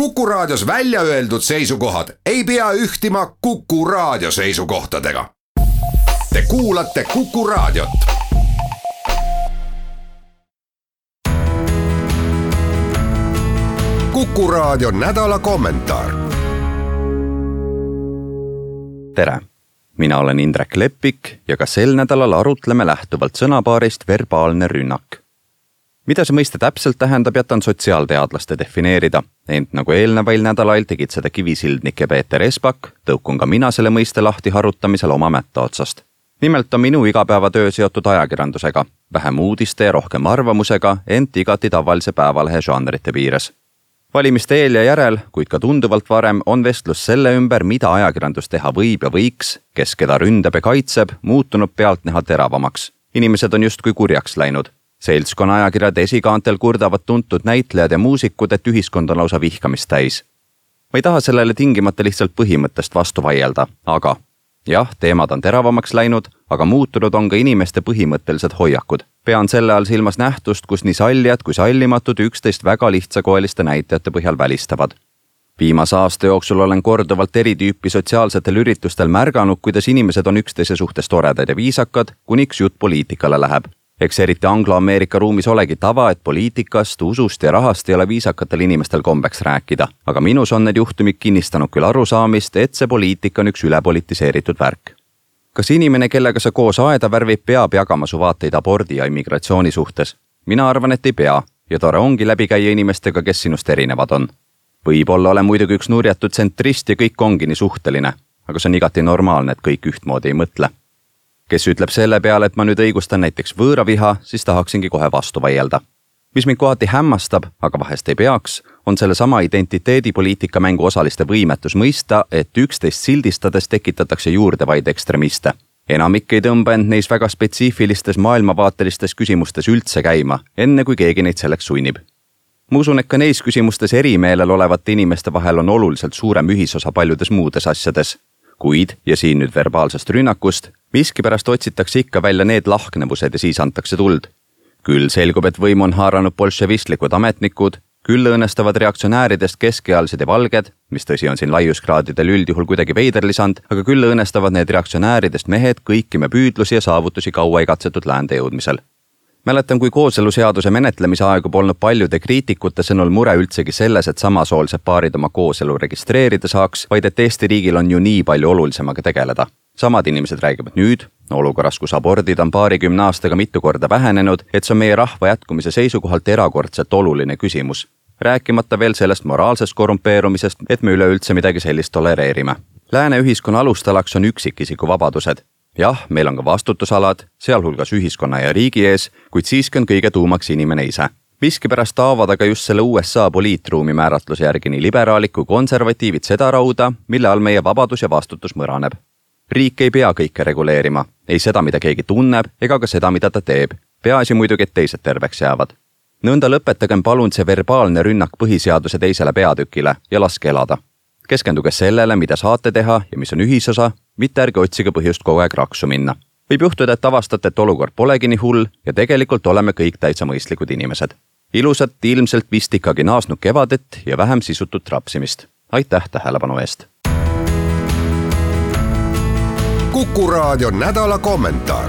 Kuku Raadios välja öeldud seisukohad ei pea ühtima Kuku Raadio seisukohtadega. Te kuulate Kuku Raadiot. kuku Raadio nädala kommentaar. tere, mina olen Indrek Leppik ja ka sel nädalal arutleme lähtuvalt sõnapaarist verbaalne rünnak mida see mõiste täpselt tähendab, jätan sotsiaalteadlaste defineerida, ent nagu eelnevail nädalail tegid seda kivisildnik ja Peeter Espak, tõukun ka mina selle mõiste lahti harutamisel oma mätta otsast. nimelt on minu igapäevatöö seotud ajakirjandusega, vähem uudiste ja rohkem arvamusega, ent igati tavalise päevalehe žanrite piires. valimiste eel ja järel, kuid ka tunduvalt varem, on vestlus selle ümber, mida ajakirjandus teha võib ja võiks, kes keda ründab ja kaitseb, muutunud pealtnäha teravamaks. inimesed on justkui kurjaks läinud seltskonna ajakirjade esikaantel kurdavad tuntud näitlejad ja muusikud, et ühiskond on lausa vihkamist täis. ma ei taha sellele tingimata lihtsalt põhimõttest vastu vaielda, aga jah, teemad on teravamaks läinud, aga muutunud on ka inimeste põhimõttelised hoiakud. pean selle all silmas nähtust, kus nii sallijad kui sallimatud üksteist väga lihtsakoeliste näitajate põhjal välistavad. viimase aasta jooksul olen korduvalt eri tüüpi sotsiaalsetel üritustel märganud, kuidas inimesed on üksteise suhtes toredad ja viisakad, kuniks jutt poliitikale läheb eks eriti Anglo-Ameerika ruumis olegi tava, et poliitikast, usust ja rahast ei ole viisakatel inimestel kombeks rääkida, aga minus on need juhtumid kinnistanud küll arusaamist, et see poliitika on üks ülepolitiseeritud värk. kas inimene, kellega sa koos aeda värvid, peab jagama su vaateid abordi ja immigratsiooni suhtes? mina arvan, et ei pea ja tore ongi läbi käia inimestega, kes sinust erinevad on. võib-olla olen muidugi üks nurjatu tsentrist ja kõik ongi nii suhteline, aga see on igati normaalne, et kõik ühtmoodi ei mõtle kes ütleb selle peale, et ma nüüd õigustan näiteks võõraviha, siis tahaksingi kohe vastu vaielda. mis mind kohati hämmastab, aga vahest ei peaks, on sellesama identiteedipoliitika mängu osaliste võimetus mõista, et üksteist sildistades tekitatakse juurde vaid ekstremiste. enamik ei tõmba end neis väga spetsiifilistes maailmavaatelistes küsimustes üldse käima, enne kui keegi neid selleks sunnib ma usun, et ka neis küsimustes erimeelel olevate inimeste vahel on oluliselt suurem ühisosa paljudes muudes asjades. kuid, ja siin nüüd verbaalsest rünnakust, miskipärast otsitakse ikka välja need lahknevused ja siis antakse tuld. küll selgub, et võimu on haaranud bolševistlikud ametnikud, küll õõnestavad reaktsionääridest keskealised ja valged, mis tõsi on siin laiuskraadidel üldjuhul kuidagi veider lisand, aga küll õõnestavad need reaktsionääridest mehed kõiki me püüdlusi ja saavutusi kaua igatsetud läände jõudmisel mäletan, kui kooseluseaduse menetlemise aegu polnud paljude kriitikute sõnul mure üldsegi selles, et samasoolised paarid oma kooselu registreerida saaks, vaid et Eesti riigil on ju nii palju olulisemaga tegeleda samad inimesed räägivad nüüd, olukorras, kus abordid on paarikümne aastaga mitu korda vähenenud, et see on meie rahva jätkumise seisukohalt erakordselt oluline küsimus. rääkimata veel sellest moraalsest korrumpeerumisest, et me üleüldse midagi sellist tolereerime. Lääne ühiskonna alustalaks on üksikisiku vabadused. Jah, meil on ka vastutusalad, sealhulgas ühiskonna ja riigi ees, kuid siiski on kõige tuumaks inimene ise miskipärast taovad aga just selle USA poliitruumi määratluse järgi nii liberaalid kui konservatiivid seda rauda, mille all meie vabadus ja vastutus mõraneb riik ei pea kõike reguleerima, ei seda, mida keegi tunneb, ega ka seda, mida ta teeb. peaasi muidugi, et teised terveks jäävad. nõnda lõpetagem palun see verbaalne rünnak põhiseaduse teisele peatükile ja laske elada. Keskenduge sellele, mida saate teha ja mis on ühisosa, mitte ärge otsige põhjust kogu aeg raksu minna. võib juhtuda, et avastate, et olukord polegi nii hull ja tegelikult oleme kõik täitsa mõistlikud inimesed. ilusat, ilmselt vist ikkagi naasnud kevadet ja vähem sisutut rapsimist. aitäh tähelepanu eest Kuku Raadio nädala kommentaar